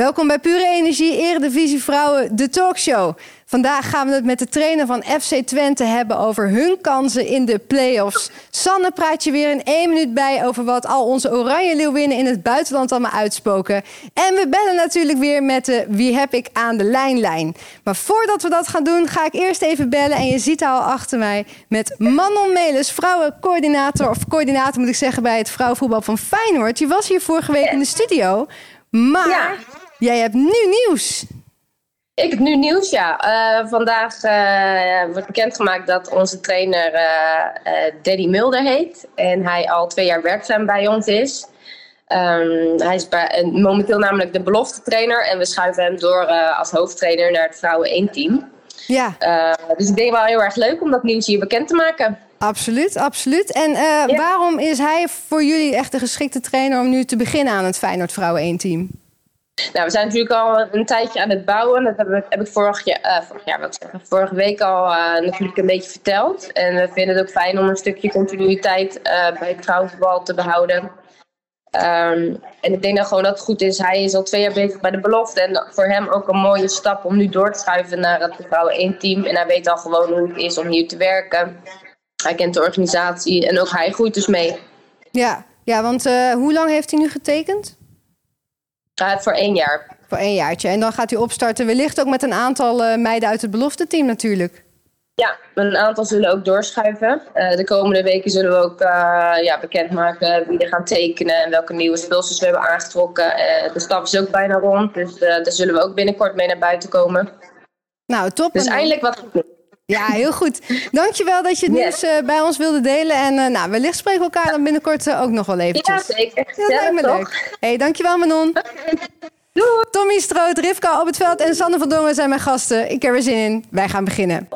Welkom bij Pure Energie, Eredivisie Vrouwen, de talkshow. Vandaag gaan we het met de trainer van FC Twente hebben over hun kansen in de play-offs. Sanne praat je weer in één minuut bij over wat al onze oranje leeuwinnen in het buitenland allemaal uitspoken. En we bellen natuurlijk weer met de Wie heb ik aan de lijnlijn. Maar voordat we dat gaan doen, ga ik eerst even bellen. En je ziet al achter mij met Manon Melis, vrouwencoördinator, of coördinator moet ik zeggen, bij het vrouwenvoetbal van Feyenoord. Je was hier vorige week in de studio. Maar jij hebt nu nieuws. Ik heb nu nieuws, ja. Uh, vandaag uh, wordt bekendgemaakt dat onze trainer uh, Danny Mulder heet. En hij al twee jaar werkzaam bij ons is. Um, hij is bij, momenteel namelijk de belofte trainer. En we schuiven hem door als hoofdtrainer naar het vrouwen 1-team. Ja. dus ik denk wel heel erg leuk om dat nieuws hier bekend te maken. Absoluut, absoluut. En ja. waarom is hij voor jullie echt de geschikte trainer om nu te beginnen aan het Feyenoord Vrouwen 1-team? Nou, we zijn natuurlijk al een tijdje aan het bouwen. Dat heb ik, heb ik zeggen, vorige week al uh, natuurlijk een beetje verteld. En we vinden het ook fijn om een stukje continuïteit uh, bij het vrouwenvoetbal te behouden. Um, en ik denk dan gewoon dat het goed is. Hij is al twee jaar bezig bij de belofte. En voor hem ook een mooie stap om nu door te schuiven naar het vrouwen 1 team. En hij weet al gewoon hoe het is om hier te werken. Hij kent de organisatie en ook hij groeit dus mee. Ja, ja want hoe lang heeft hij nu getekend? Uh, voor één jaar. Voor één jaartje. En dan gaat hij opstarten wellicht ook met een aantal uh, meiden uit het belofte team natuurlijk. Ja, een aantal zullen ook doorschuiven. Uh, de komende weken zullen we ook uh, ja, bekendmaken wie er gaan tekenen en welke nieuwe speelsters we hebben aangetrokken. de staf is ook bijna rond, dus daar zullen we ook binnenkort mee naar buiten komen. Nou, top. Dus eindelijk wat ja, heel goed. Dankjewel dat je het nieuws uh, bij ons wilde delen. En uh, nou, wellicht spreken we elkaar dan binnenkort uh, ook nog wel eventjes. Ja, zeker. Ja, dat lijkt me leuk. Hey, dankjewel Manon. Okay. Doei. Tommy Stroot, Rivka op het veld en Sander van Dongen zijn mijn gasten. Ik heb er zin in. Wij gaan beginnen.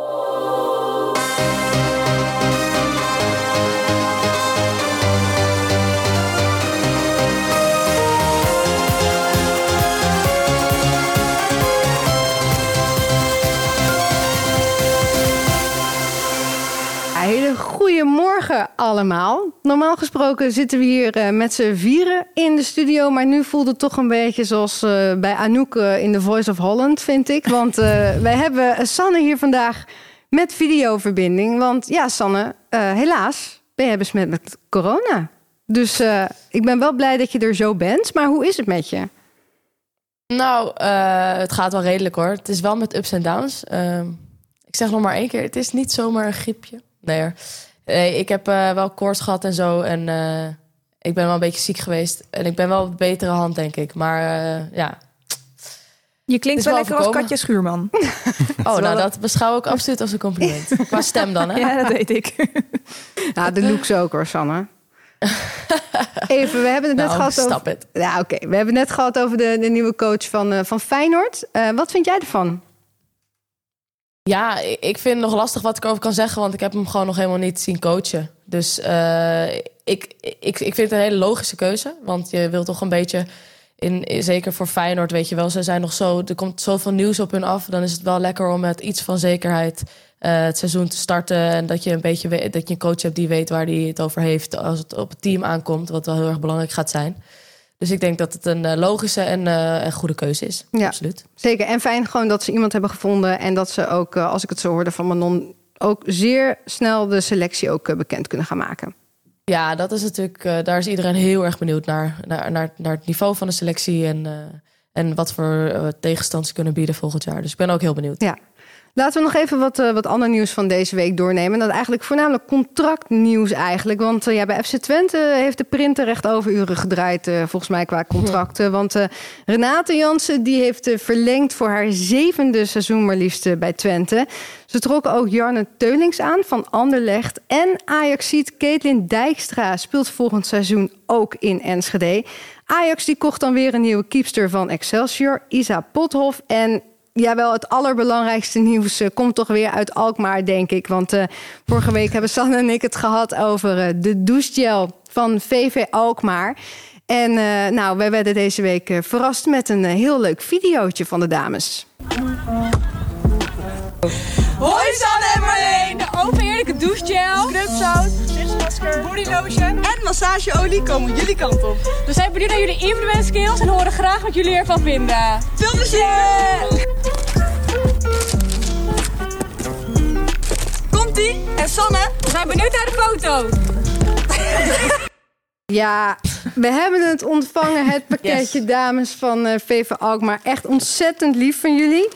Goedemorgen allemaal. Normaal gesproken zitten we hier uh, met z'n vieren in de studio. Maar nu voelt het toch een beetje zoals uh, bij Anouk uh, in The Voice of Holland, vind ik. Want wij hebben Sanne hier vandaag met videoverbinding. Want ja, Sanne, helaas ben je besmet met corona. Dus ik ben wel blij dat je er zo bent. Maar hoe is het met je? Nou, het gaat wel redelijk hoor. Het is wel met ups en downs. Ehm, ik zeg nog maar één keer, het is niet zomaar een griepje. Nee, nee ik heb uh, wel koorts gehad en zo. En uh, ik ben wel een beetje ziek geweest. En ik ben wel op betere hand, denk ik. Maar uh, ja. Je klinkt wel lekker als Katja Schuurman. oh, nou dat beschouw ik absoluut als een compliment. Qua stem dan, hè? Ja, dat weet ik. nou, de looks ook hoor, Sanne. Even, we hebben het net nou, gehad over. Het. Ja, oké. Okay. We hebben het net gehad over de, de nieuwe coach van, uh, van Feyenoord. Uh, wat vind jij ervan? Ja, ik vind het nog lastig wat ik over kan zeggen, want ik heb hem gewoon nog helemaal niet zien coachen. Dus uh, ik, ik, ik vind het een hele logische keuze, want je wilt toch een beetje, in, zeker voor Feyenoord, weet je wel, ze zijn nog zo, er komt zoveel nieuws op hun af. Dan is het wel lekker om met iets van zekerheid uh, het seizoen te starten en dat je een beetje dat je een coach hebt die weet waar hij het over heeft als het op het team aankomt, wat wel heel erg belangrijk gaat zijn. Dus ik denk dat het een uh, logische en uh, goede keuze is. Ja, absoluut. Zeker. En fijn gewoon dat ze iemand hebben gevonden. En dat ze ook, uh, als ik het zo hoorde van Manon, ook zeer snel de selectie ook bekend kunnen gaan maken. Ja, dat is natuurlijk. daar is iedereen heel erg benieuwd naar. Naar, naar, naar het niveau van de selectie en, en wat voor tegenstand ze kunnen bieden volgend jaar. Dus ik ben ook heel benieuwd. Ja. Laten we nog even wat, uh, wat ander nieuws van deze week doornemen. Dat eigenlijk voornamelijk contractnieuws eigenlijk. Want uh, ja, bij FC Twente heeft de printer recht over uren gedraaid, uh, volgens mij qua contracten. Want Renate Jansen die heeft verlengd voor haar zevende seizoen maar liefst bij Twente. Ze trokken ook Jarne Teulings aan van Anderlecht. En Ajaxiet Caitlin Dijkstra speelt volgend seizoen ook in Enschede. Ajax die kocht dan weer een nieuwe keepster van Excelsior, Isa Pothoff. En ja, wel het allerbelangrijkste nieuws uh, komt toch weer uit Alkmaar, denk ik. Want uh, vorige week hebben Sanne en ik het gehad over uh, de douchegel van VV Alkmaar. En nou, werden deze week verrast met een heel leuk videootje van de dames. Hoi Sanne en Marleen, Shampoo, heerlijke douchegel, scrubzout, gezichtsmasker, bodylotion en massageolie komen jullie kant op. We zijn benieuwd naar jullie influence skills en horen graag wat jullie ervan vinden. Veel plezier! Komt-ie? En Sanne, we zijn benieuwd naar de foto. Ja, we hebben het ontvangen, het pakketje dames van uh, VV Alkmaar. Echt ontzettend lief van jullie.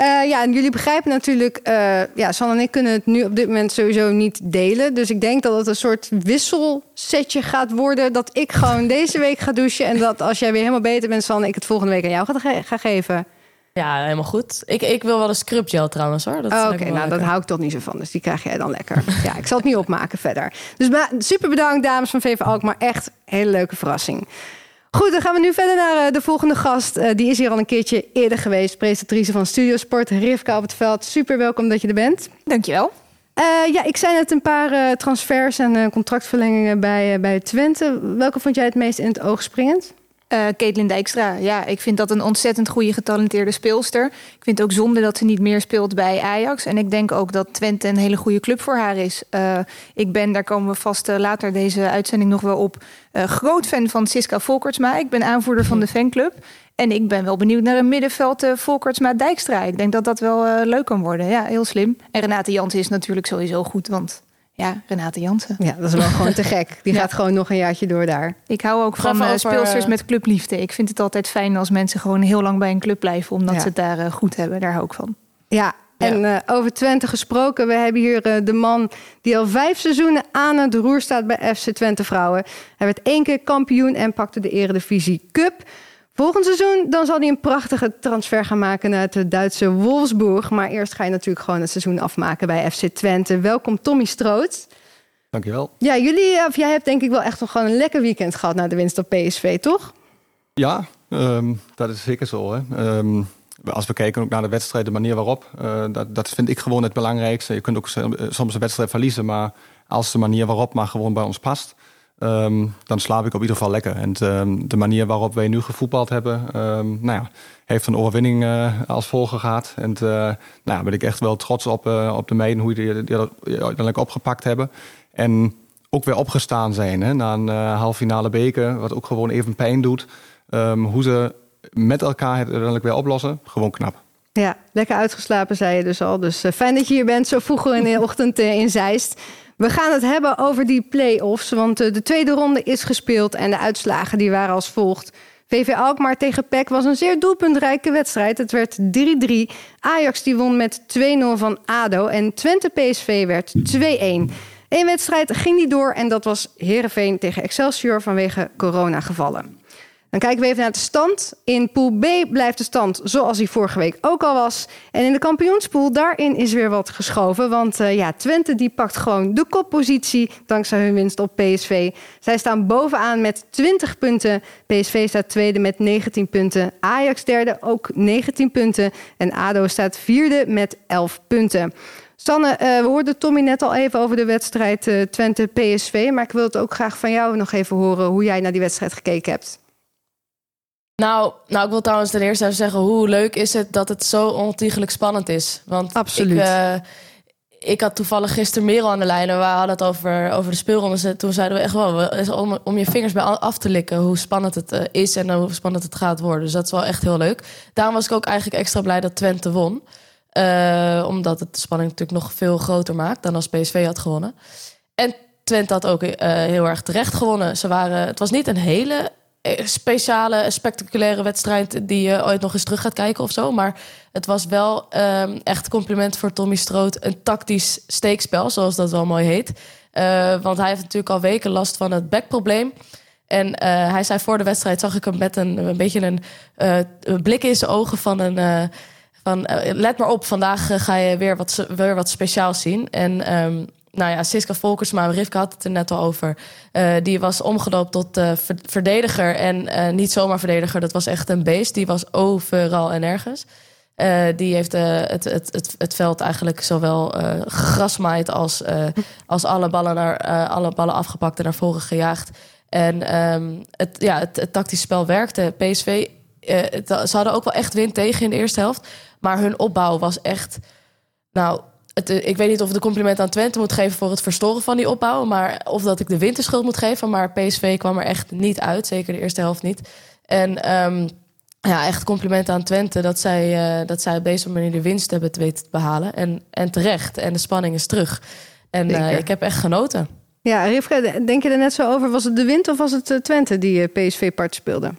Uh, ja, en jullie begrijpen natuurlijk, uh, ja, San en ik kunnen het nu op dit moment sowieso niet delen. Dus ik denk dat het een soort wisselsetje gaat worden. Dat ik gewoon deze week ga douchen. En dat als jij weer helemaal beter bent, San, ik het volgende week aan jou ga, ge ga geven. Ja, helemaal goed. Ik, ik wil wel een scrub gel trouwens hoor. Oh, Oké, nou dat hou ik toch niet zo van. Dus die krijg jij dan lekker. ja, ik zal het niet opmaken verder. Dus super bedankt dames van VV Alkmaar. Echt hele leuke verrassing. Goed, dan gaan we nu verder naar uh, de volgende gast. Uh, die is hier al een keertje eerder geweest. Presentatrice van Studiosport, Rivka op het veld. Super welkom dat je er bent. Dankjewel. Uh, ja, ik zei net een paar transfers en contractverlengingen bij, bij Twente. Welke vond jij het meest in het oog springend? Uh, Dijkstra, ja, ik vind dat een ontzettend goede getalenteerde speelster. Ik vind het ook zonde dat ze niet meer speelt bij Ajax. En ik denk ook dat Twente een hele goede club voor haar is. Uh, ik ben, daar komen we vast uh, later deze uitzending nog wel op, groot fan van Siska Volkertsma. Ik ben aanvoerder van de fanclub. En ik ben wel benieuwd naar een middenveld Volkertsma-Dijkstra. Ik denk dat dat wel leuk kan worden. Ja, heel slim. En Renate Jans is natuurlijk sowieso goed, want ja, Renate Jansen. Ja, dat is wel gewoon te gek. Die gaat gewoon nog een jaartje door daar. Ik hou ook van uh, speelsters met clubliefde. Ik vind het altijd fijn als mensen gewoon heel lang bij een club blijven... omdat ze het daar uh, goed hebben. Daar hou ik van. Ja, en uh, over Twente gesproken. We hebben hier de man die al vijf seizoenen aan het roer staat bij FC Twente Vrouwen. Hij werd één keer kampioen en pakte de Eredivisie Cup... Volgend seizoen dan zal hij een prachtige transfer gaan maken naar het Duitse Wolfsburg. Maar eerst ga je natuurlijk gewoon het seizoen afmaken bij FC Twente. Welkom Tommy Stroot. Dankjewel. Ja, jullie, of jij hebt denk ik wel echt nog gewoon een lekker weekend gehad na de winst op PSV, toch? Ja, um, dat is zeker zo. Hè. Um, als we kijken ook naar de wedstrijd, de manier waarop, uh, dat, dat vind ik gewoon het belangrijkste. Je kunt ook soms een wedstrijd verliezen, maar als de manier waarop maar gewoon bij ons past, Um, dan slaap ik op ieder geval lekker. En um, de manier waarop wij nu gevoetbald hebben, um, nou ja, heeft een overwinning uh, als volger gehad. En uh, nou ja, ben ik echt wel trots op, uh, op de meiden, hoe die, die dat uiteindelijk opgepakt hebben. En ook weer opgestaan zijn hè, na een halve finale beker, wat ook gewoon even pijn doet. hoe ze met elkaar het uiteindelijk weer oplossen, gewoon knap. Ja, lekker uitgeslapen, zei je dus al. Dus fijn dat je hier bent, zo vroeg in de ochtend in Zeist. We gaan het hebben over die play-offs, want eh, de tweede ronde is gespeeld en de uitslagen die waren als volgt. VV Alkmaar tegen PEC was een zeer doelpuntrijke wedstrijd. Het werd 3-3. Ajax die won met 2-0 van ADO en Twente PSV werd 2-1. Eén wedstrijd ging niet door en dat was Heerenveen tegen Excelsior vanwege coronagevallen. Dan kijken we even naar de stand. In pool B blijft de stand zoals die vorige week ook al was. En in de kampioenspool, daarin is weer wat geschoven. Want uh, ja, Twente die pakt gewoon de koppositie dankzij hun winst op PSV. Zij staan bovenaan met 20 punten. PSV staat tweede met 19 punten. Ajax derde ook 19 punten. En ADO staat vierde met 11 punten. Sanne, uh, we hoorden Tommy net al even over de wedstrijd uh, Twente-PSV. Maar ik wil het ook graag van jou nog even horen hoe jij naar die wedstrijd gekeken hebt. Nou, nou, ik wil trouwens ten eerste even zeggen... hoe leuk is het dat het zo ontiegelijk spannend is. Want Absoluut. Ik, uh, ik had toevallig gisteren Merel aan de lijn... en we hadden het over, over de speelronde. Toen zeiden we echt wel... Om, om je vingers bij af te likken hoe spannend het uh, is... en hoe spannend het gaat worden. Dus dat is wel echt heel leuk. Daarom was ik ook eigenlijk extra blij dat Twente won. Uh, omdat het de spanning natuurlijk nog veel groter maakt... dan als PSV had gewonnen. En Twente had ook heel erg terecht gewonnen. Ze waren, het was niet een hele eh, speciale, spectaculaire wedstrijd die je ooit nog eens terug gaat kijken of zo. Maar het was wel um, echt compliment voor Tommy Stroot. Een tactisch steekspel, zoals dat wel mooi heet. Uh, want hij heeft natuurlijk al weken last van het backprobleem. En uh, hij zei voor de wedstrijd, zag ik hem met een, een beetje een blik in zijn ogen van een... van, let maar op, vandaag ga je weer wat, weer wat speciaals zien. En um, nou ja, Siska Volkersma, Rivka had het er net al over. Uh, die was omgedoopt tot uh, verdediger. En uh, niet zomaar verdediger, dat was echt een beest. Die was overal en nergens. die heeft het, het, het, het veld eigenlijk zowel gegrasmaaid als, als alle, ballen naar, alle ballen afgepakt en naar voren gejaagd. En um, het, ja, het, tactisch spel werkte. PSV, ze hadden ook wel echt wind tegen in de eerste helft. Maar hun opbouw was echt... Nou, het, ik weet niet of ik de compliment aan Twente moet geven voor het verstoren van die opbouw. Maar of dat ik de winterschuld moet geven. Maar PSV kwam er echt niet uit. Zeker de eerste helft niet. En ehm, ja, echt compliment aan Twente dat zij, uh, dat zij op deze manier de winst hebben weten te behalen. En, en terecht. En de spanning is terug. En uh, ik heb echt genoten. Ja, Rivka, denk je er net zo over? Was het de wind of was het Twente die PSV part speelde?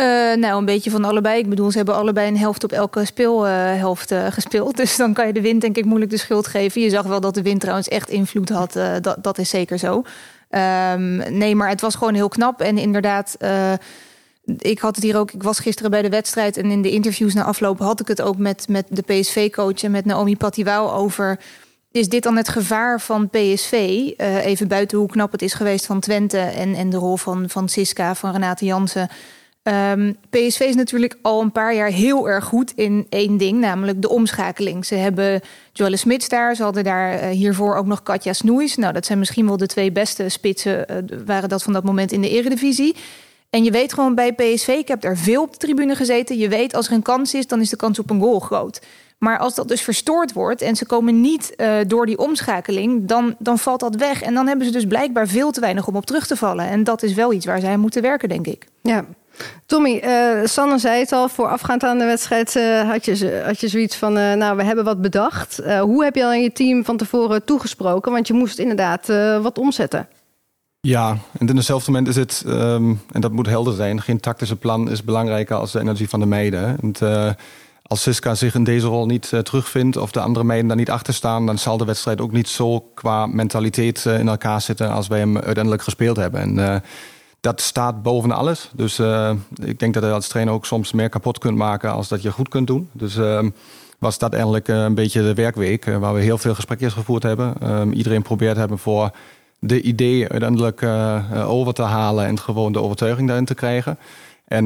Uh, nou, een beetje van allebei. Ik bedoel, ze hebben allebei een helft op elke speelhelft uh, gespeeld. Dus dan kan je de wind denk ik moeilijk de schuld geven. Je zag wel dat de wind trouwens echt invloed had. Uh, dat, dat is zeker zo. Um, nee, maar het was gewoon heel knap. En inderdaad, ik had het hier ook. Ik was gisteren bij de wedstrijd en in de interviews na afloop had ik het ook met, met de PSV-coach en met Naomi Patiwau over. Is dit dan het gevaar van PSV? even buiten hoe knap het is geweest van Twente en, en de rol van, van Siska, van Renate Jansen. Um, PSV is natuurlijk al een paar jaar heel erg goed in één ding, namelijk de omschakeling. Ze hebben Joelle Smits daar, ze hadden daar uh, hiervoor ook nog Katja Snoeis. Nou, dat zijn misschien wel de twee beste spitsen, uh, waren dat van dat moment in de eredivisie. En je weet gewoon bij PSV, ik heb daar veel op de tribune gezeten, je weet als er een kans is, dan is de kans op een goal groot. Maar als dat dus verstoord wordt en ze komen niet uh, door die omschakeling, dan, dan valt dat weg. En dan hebben ze dus blijkbaar veel te weinig om op terug te vallen. En dat is wel iets waar zij moeten werken, denk ik. Ja, Tommy, uh, Sanne zei het al, voorafgaand aan de wedstrijd uh, had, je, had je zoiets van, uh, nou, we hebben wat bedacht. hoe heb je aan je team van tevoren toegesproken? Want je moest inderdaad wat omzetten. Ja, en in hetzelfde moment is het, um, en dat moet helder zijn, geen tactische plan is belangrijker als de energie van de meiden. En, als Siska zich in deze rol niet terugvindt of de andere meiden daar niet achter staan, dan zal de wedstrijd ook niet zo qua mentaliteit in elkaar zitten als wij hem uiteindelijk gespeeld hebben. En, dat staat boven alles. Dus uh, ik denk dat je als trainer ook soms meer kapot kunt maken als dat je goed kunt doen. Dus uh, was dat eigenlijk uh, een beetje de werkweek waar we heel veel gesprekjes gevoerd hebben. Ehm, iedereen probeert hebben voor de idee uiteindelijk over te halen en gewoon de overtuiging daarin te krijgen. En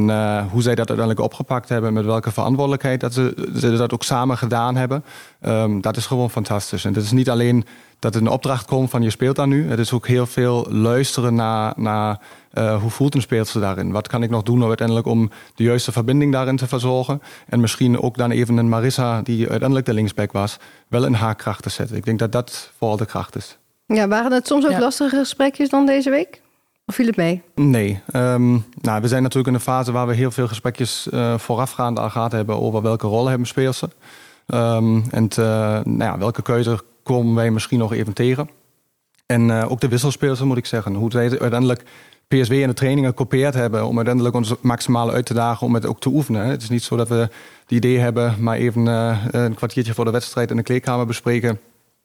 hoe zij dat uiteindelijk opgepakt hebben, met welke verantwoordelijkheid dat ze, dat ook samen gedaan hebben, um, dat is gewoon fantastisch. En het is niet alleen dat er een opdracht komt van je speelt daar nu. Het is ook heel veel luisteren naar, naar uh, hoe voelt een speelster daarin? Wat kan ik nog doen uiteindelijk om de juiste verbinding daarin te verzorgen? En misschien ook dan even een Marissa, die uiteindelijk de linksback was, wel in haar kracht te zetten. Ik denk dat dat vooral de kracht is. Ja, waren het soms ook ja. lastige gesprekjes dan deze week? Of viel het mee? Nee. Um, nou, we zijn natuurlijk in een fase waar we heel veel gesprekjes uh, voorafgaand al gehad hebben over welke rollen hebben speelsen. Um, en te, nou ja, welke keuze komen wij misschien nog even tegen. En uh, ook de wisselspeelsen moet ik zeggen. Hoe zij uiteindelijk PSW in de trainingen gekopieerd hebben om uiteindelijk ons maximale uit te dagen om het ook te oefenen. Het is niet zo dat we die idee hebben, maar even uh, een kwartiertje voor de wedstrijd in de kleedkamer bespreken,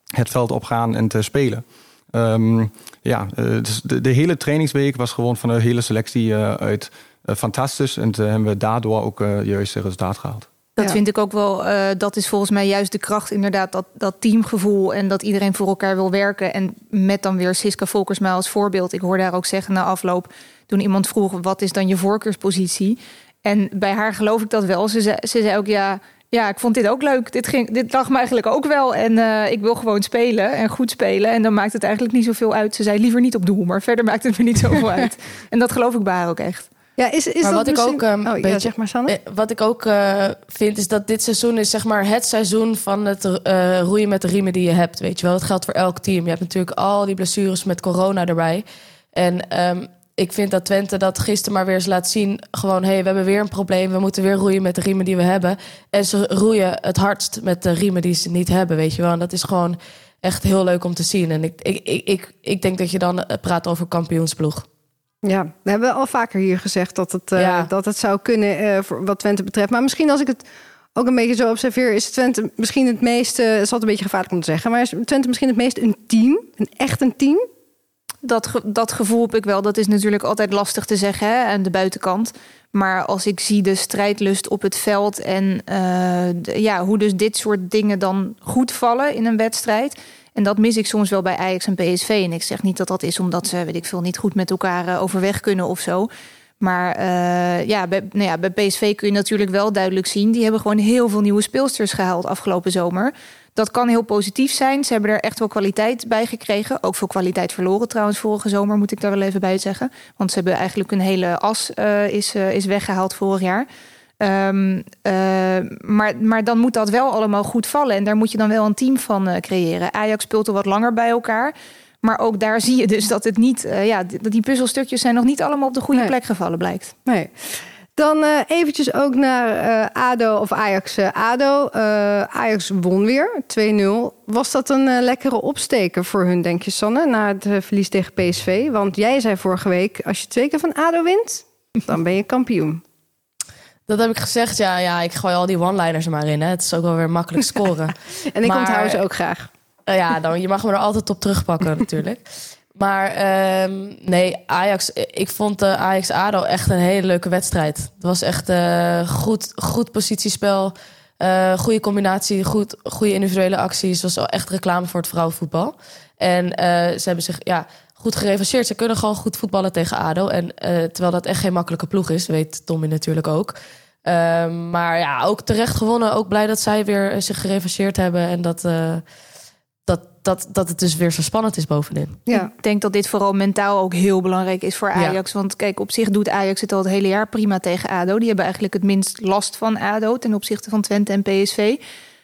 het veld opgaan en te spelen. Um, ja, dus de, hele trainingsweek was gewoon van de hele selectie uit fantastisch en hebben we daardoor ook juist resultaat gehaald. Dat ja. vind ik ook wel, uh, dat is volgens mij juist de kracht, inderdaad, dat, dat teamgevoel en dat iedereen voor elkaar wil werken. En met dan weer Siska Volkersma als voorbeeld. Ik hoorde haar ook zeggen na afloop, toen iemand vroeg, wat is dan je voorkeurspositie? En bij haar geloof ik dat wel. Ze zei, ze zei ook, ja, ja, ik vond dit ook leuk. Dit, ging, dit lag me eigenlijk ook wel. En uh, ik wil gewoon spelen en goed spelen. En dan maakt het eigenlijk niet zoveel uit. Ze zei liever niet op doel, maar verder maakt het me niet zoveel uit. En dat geloof ik bij haar ook echt. Ja, is, is maar dat wat ik ook, um, oh, beetje, ja, zeg maar, Sanne. Wat ik ook uh, vind is dat dit seizoen is zeg maar het seizoen van het uh, roeien met de riemen die je hebt. Weet je wel, dat geldt voor elk team. Je hebt natuurlijk al die blessures met corona erbij. En um, ik vind dat Twente dat gisteren maar weer eens laat zien. Gewoon, hé, hey, we hebben weer een probleem. We moeten weer roeien met de riemen die we hebben. En ze roeien het hardst met de riemen die ze niet hebben, weet je wel. En dat is gewoon echt heel leuk om te zien. En ik, ik, ik, ik, ik denk dat je dan praat over kampioensploeg. Ja, we hebben al vaker hier gezegd dat het, uh, ja. dat het zou kunnen uh, voor wat Twente betreft. Maar misschien als ik het ook een beetje zo observeer, is Twente misschien het meest, het is altijd een beetje gevaarlijk om te zeggen, maar is Twente misschien het meest een team, een echt een team? Dat, ge dat gevoel heb ik wel. Dat is natuurlijk altijd lastig te zeggen hè, aan de buitenkant. Maar als ik zie de strijdlust op het veld en de, ja, hoe dus dit soort dingen dan goed vallen in een wedstrijd en dat mis ik soms wel bij Ajax en PSV. En ik zeg niet dat dat is omdat ze, weet ik veel, niet goed met elkaar uh, overweg kunnen of zo. Maar uh, ja, bij, nou ja, bij PSV kun je natuurlijk wel duidelijk zien. Die hebben gewoon heel veel nieuwe speelsters gehaald afgelopen zomer. Dat kan heel positief zijn. Ze hebben er echt wel kwaliteit bij gekregen. Ook veel kwaliteit verloren trouwens vorige zomer, moet ik daar wel even bij zeggen. Want ze hebben eigenlijk een hele as uh, is, is weggehaald vorig jaar. Ehm, maar, maar dan moet dat wel allemaal goed vallen. En daar moet je dan wel een team van creëren. Ajax speelt al wat langer bij elkaar. Maar ook daar zie je dus dat het niet, ja, dat die puzzelstukjes zijn nog niet allemaal op de goede plek gevallen, blijkt. Nee. Dan eventjes ook naar ADO of Ajax-ADO. Uh, Ajax won weer, 2-0. Was dat een lekkere opsteker voor hun, denk je, Sanne, na het verlies tegen PSV? Want jij zei vorige week, als je twee keer van ADO wint, dan ben je kampioen. Dat heb ik gezegd, ja. ja ik gooi al die one-liners er maar in. Hè. Het is ook wel weer makkelijk scoren. en ik maar, onthoud ze ook graag. ja, dan, je mag me er altijd op terugpakken natuurlijk. Maar um, nee, Ajax. Ik vond de Ajax ADO echt een hele leuke wedstrijd. Het was echt goed, goed positiespel. Goede combinatie, goed, goede individuele acties. Het was echt reclame voor het vrouwenvoetbal. En ze hebben zich ja, goed gerevanceerd. Ze kunnen gewoon goed voetballen tegen ADO. En terwijl dat echt geen makkelijke ploeg is, weet Tommy natuurlijk ook. Ehm, maar ja, ook terecht gewonnen. Ook blij dat zij weer zich gerevanceerd hebben. En dat dat, dat, dat het dus weer zo spannend is bovenin. Ja. Ik denk dat dit vooral mentaal ook heel belangrijk is voor Ajax. Want kijk, op zich doet Ajax het al het hele jaar prima tegen ADO. Die hebben eigenlijk het minst last van ADO ten opzichte van Twente en PSV.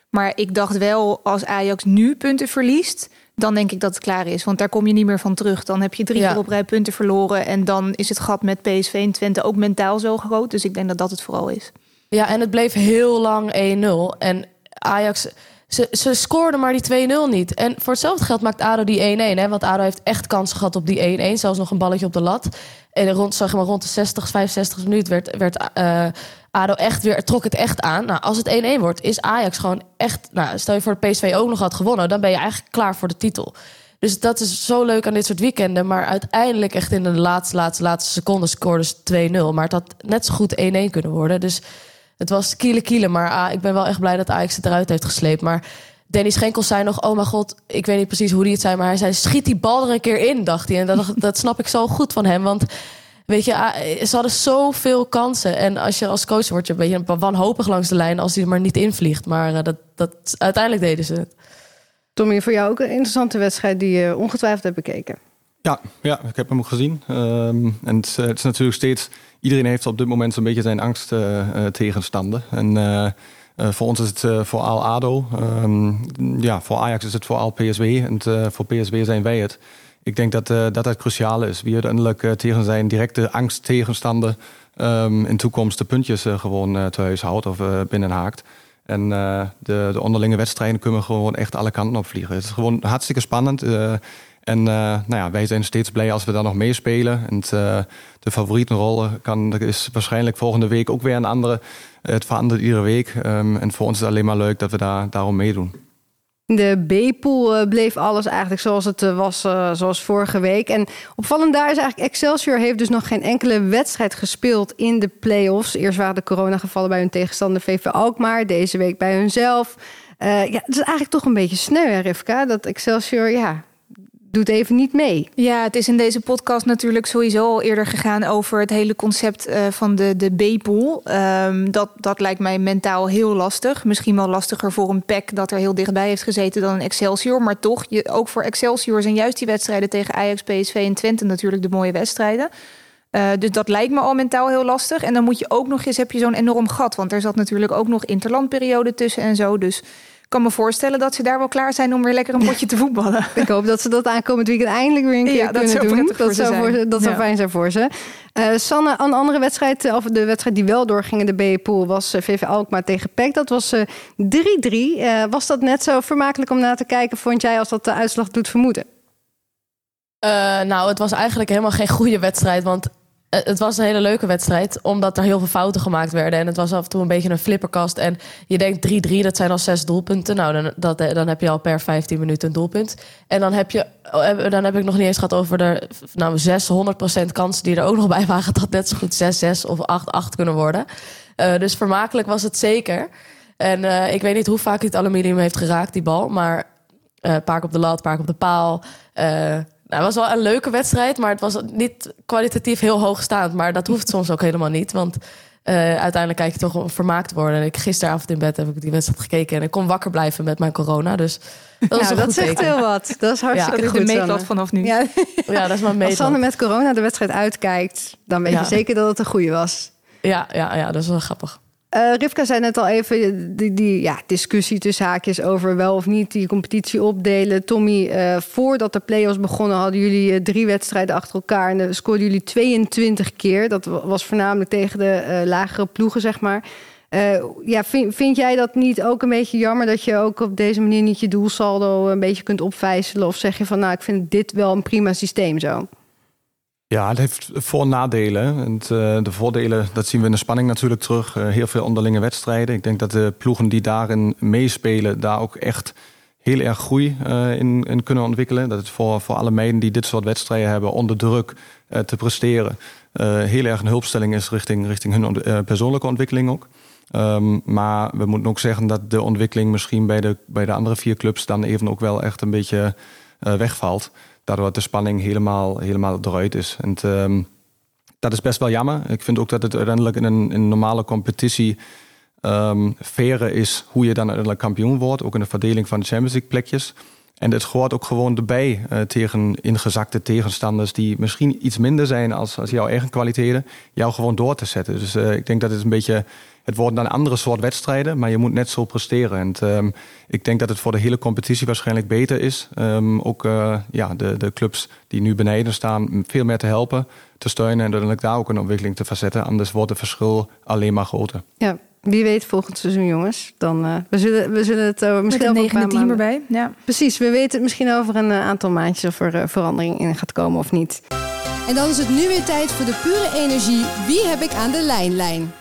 Maar ik dacht wel, als Ajax nu punten verliest... dan denk ik dat het klaar is. Want daar kom je niet meer van terug. Dan heb je drie keer op rij punten verloren... en dan is het gat met PSV en Twente ook mentaal zo groot. Dus ik denk dat dat het vooral is. Ja, en het bleef heel lang 1-0. En Ajax ze, ze scoorden maar die 2-0 niet. En voor hetzelfde geld maakt ADO die 1-1. Want ADO heeft echt kansen gehad op die 1-1. Zelfs nog een balletje op de lat. En rond, zeg maar, rond de 60, 65 minuut werd, werd uh, ADO echt weer, trok het echt aan. Nou, als het 1-1 wordt, is Ajax gewoon echt... Nou, stel je voor de PSV ook nog had gewonnen... dan ben je eigenlijk klaar voor de titel. Dus dat is zo leuk aan dit soort weekenden. Maar uiteindelijk echt in de laatste, laatste, laatste seconde scoorden ze 2-0. Maar het had net zo goed 1-1 kunnen worden. Dus het was kiele kiele, maar ah, ik ben wel echt blij dat Ajax het eruit heeft gesleept. Maar Danny Schenkel zei nog, oh mijn god, ik weet niet precies hoe hij het zei... maar hij zei, schiet die bal er een keer in, dacht hij. En dat, dat snap ik zo goed van hem, want... Weet je, ah, ze hadden zoveel kansen. En als je als coach wordt, je een beetje wanhopig langs de lijn... als hij er maar niet invliegt. Maar uh, dat, dat, uiteindelijk deden ze het. Tommy, voor jou ook een interessante wedstrijd... die je ongetwijfeld hebt bekeken. Ja, ja ik heb hem ook gezien. Um, en het, het, is natuurlijk steeds iedereen heeft op dit moment zo'n beetje zijn angst uh, tegenstanden. En uh, voor ons is het vooral ADO. Um, ja, voor Ajax is het vooral PSW. En voor PSW zijn wij het. Ik denk dat dat, dat cruciaal is. Wie uiteindelijk tegen zijn directe angst tegenstanden... Um, in toekomst de puntjes gewoon te huis houdt of binnenhaakt. En de, de onderlinge wedstrijden kunnen gewoon echt alle kanten op vliegen. Het is gewoon hartstikke spannend. En uh, nou ja, wij zijn steeds blij als we daar nog meespelen. En uh, de favorietenrol kan, is waarschijnlijk volgende week ook weer een andere. Het verandert iedere week. Um, en voor ons is het alleen maar leuk dat we daar, daarom meedoen. De B-pool uh, bleef alles eigenlijk zoals het was, zoals vorige week. En opvallend daar is eigenlijk Excelsior heeft dus nog geen enkele wedstrijd gespeeld in de play-offs. Eerst waren de coronagevallen bij hun tegenstander VV Alkmaar, deze week bij hunzelf. ja, het is eigenlijk toch een beetje sneu, hè, Rivka, dat Excelsior ja, doet even niet mee. Ja, het is in deze podcast natuurlijk sowieso al eerder gegaan over het hele concept uh, van de, de B-pool. Um, dat, dat lijkt mij mentaal heel lastig. Misschien wel lastiger voor een PEC dat er heel dichtbij heeft gezeten dan een Excelsior. Maar toch, je, ook voor Excelsior zijn juist die wedstrijden tegen Ajax, PSV en Twente natuurlijk de mooie wedstrijden. Uh, dus dat lijkt me al mentaal heel lastig. En dan moet je ook nog eens, heb je zo'n enorm gat. Want er zat natuurlijk ook nog interlandperiode tussen en zo. Dus kan me voorstellen dat ze daar wel klaar zijn om weer lekker een potje te voetballen. Ik hoop dat ze dat aankomend weekend eindelijk weer een keer kunnen doen. Dat zou, voor, dat zou fijn zijn voor ze. Uh, Sanne, een andere wedstrijd, of de wedstrijd die wel doorging in de B-pool, was eh, VV Alkmaar tegen PEC. Dat was 3-3. Uh, eh, was dat net zo vermakelijk om naar te kijken, vond jij, als dat de uitslag doet vermoeden? nou, het was eigenlijk helemaal geen goede wedstrijd. Want eh, het was een hele leuke wedstrijd, omdat er heel veel fouten gemaakt werden. En het was af en toe een beetje een flipperkast. En je denkt 3-3, dat zijn al zes doelpunten. Nou, dan, dat, eh, dan heb je al per 15 minuten een doelpunt. En dan heb, je, oh, dan heb ik nog niet eens gehad over de nou, 600% kansen die er ook nog bij waren. Dat net zo goed 6-6 of 8-8 kunnen worden. Dus vermakelijk was het zeker. En ik weet niet hoe vaak het aluminium heeft geraakt, die bal. Maar uh, paak op de lat, paak op de paal. Nou, het was wel een leuke wedstrijd, maar het was niet kwalitatief heel hoogstaand. Maar dat hoeft soms ook helemaal niet, want uh, uiteindelijk kijk je toch om vermaakt worden. En ik, gisteravond in bed heb ik die wedstrijd gekeken en ik kon wakker blijven met mijn corona. Dus dat, ja, dat zegt heel wat. Dat is hartstikke ja, goed. de meetlat vanaf nu. Ja. ja, dat is mijn meetlat. Als Sanne met corona de wedstrijd uitkijkt, dan weet je zeker dat het een goede was. Ja, ja, ja, dat is wel grappig. Uh, Rivka zei net al even die, die ja, discussie tussen haakjes over wel of niet die competitie opdelen. Tommy, uh, voordat de play-offs begonnen hadden jullie uh, drie wedstrijden achter elkaar en scoorden jullie 22 keer. Dat was voornamelijk tegen de lagere ploegen, zeg maar. ja, vind, vind jij dat niet ook een beetje jammer dat je ook op deze manier niet je doelsaldo een beetje kunt opvijzelen? Of zeg je van nou, ik vind dit wel een prima systeem zo? Ja, het heeft voor- en nadelen. En uh, de voordelen, dat zien we in de spanning natuurlijk terug. Uh, heel veel onderlinge wedstrijden. Ik denk dat de ploegen die daarin meespelen, daar ook echt heel erg groei uh, in, kunnen ontwikkelen. Dat het voor, voor alle meiden die dit soort wedstrijden hebben onder druk te presteren, heel erg een hulpstelling is richting, richting hun persoonlijke ontwikkeling ook. Um, maar we moeten ook zeggen dat de ontwikkeling misschien bij de, bij de andere vier clubs dan even ook wel echt een beetje wegvalt daardoor de spanning helemaal, helemaal eruit is. En um, dat is best wel jammer. Ik vind ook dat het uiteindelijk in een, in normale competitie um, fairer is hoe je dan uiteindelijk kampioen wordt. Ook in de verdeling van de Champions League plekjes. En het hoort ook gewoon erbij uh, tegen ingezakte tegenstanders die misschien iets minder zijn als, als jouw eigen kwaliteiten, jou gewoon door te zetten. Dus uh, ik denk dat het een beetje het worden dan andere soort wedstrijden, maar je moet net zo presteren. En um, ik denk dat het voor de hele competitie waarschijnlijk beter is. Um, ook uh, ja, de, de clubs die nu beneden staan, veel meer te helpen, te steunen en uiteindelijk daar ook een ontwikkeling te verzetten. Anders wordt het verschil alleen maar groter. Ja, wie weet volgend seizoen, jongens. Dan, uh, we, zullen, we zullen het uh, misschien Met een negende team erbij. Ja. Precies, we weten het misschien over een aantal maandjes of er verandering in gaat komen of niet. En dan is het nu weer tijd voor de pure energie. Wie heb ik aan de lijnlijn?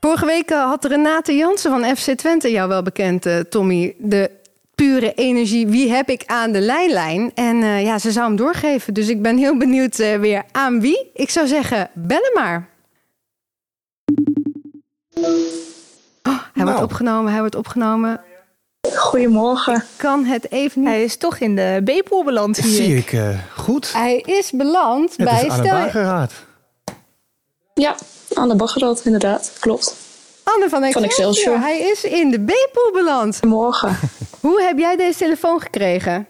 Vorige week had Renate Jansen van FC Twente jou wel bekend, uh, Tommy. De pure energie, wie heb ik aan de lijnlijn? En uh, ja, ze zou hem doorgeven. Dus ik ben heel benieuwd uh, weer aan wie. Ik zou zeggen, bellen maar. Oh, hij nou. wordt opgenomen, hij wordt opgenomen. Goedemorgen. Ik kan het even niet. Hij is toch in de B-pool beland hier. Zie ik uh, goed. Hij is beland het bij... Is aan stel... Ja, Anne Baggerad, inderdaad. Klopt. Anne van Excelsior. van Excelsior. Hij is in de B-pool beland. Morgen. Hoe heb jij deze telefoon gekregen?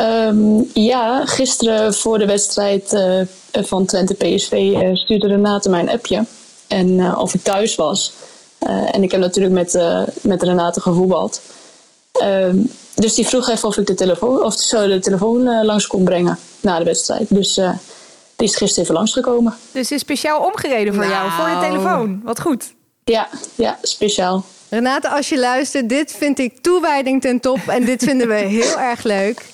Um, ja, gisteren voor de wedstrijd uh, van Twente PSV uh, stuurde Renate mij een appje. En uh, of ik thuis was. en ik heb natuurlijk met, met Renate gevoetbald. Um, dus die vroeg even of ik de telefoon, of zo de telefoon langs kon brengen na de wedstrijd. Dus die is gisteren even langsgekomen. Dus is speciaal omgereden voor nou. jou, voor de telefoon. Wat goed. Ja, ja, speciaal. Renate, als je luistert, dit vind ik toewijding ten top. En dit vinden we heel erg leuk.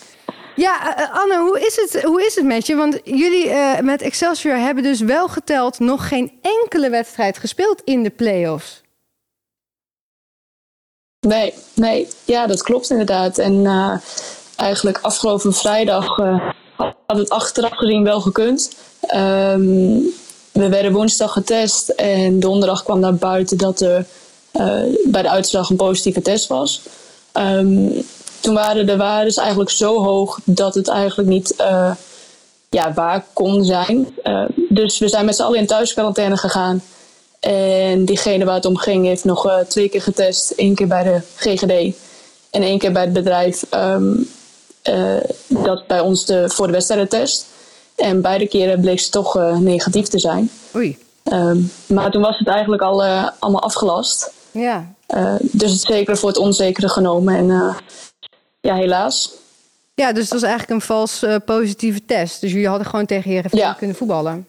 Ja, uh, Anne, hoe is, het, hoe is het met je? Want jullie uh, met Excelsior hebben dus wel geteld nog geen enkele wedstrijd gespeeld in de play-offs. Nee, nee, ja, dat klopt inderdaad. En uh, eigenlijk afgelopen vrijdag had het achteraf gezien wel gekund. Um, we werden woensdag getest en donderdag kwam naar buiten dat er uh, bij de uitslag een positieve test was. Um, toen waren de waarden eigenlijk zo hoog dat het eigenlijk niet uh, ja, waar kon zijn. Uh, dus we zijn met z'n allen in thuisquarantaine gegaan. En diegene waar het om ging heeft nog twee keer getest. Eén keer bij de GGD en één keer bij het bedrijf. Um, uh, dat bij ons de, voor de wedstrijdentest. En beide keren bleek ze toch uh, negatief te zijn. Oei. Um, maar toen was het eigenlijk al uh, allemaal afgelast. Ja. dus het zekere voor het onzekere genomen. En ja, helaas. Ja, dus het was eigenlijk een vals positieve test. Dus jullie hadden gewoon tegen Heerenveen ja. kunnen voetballen.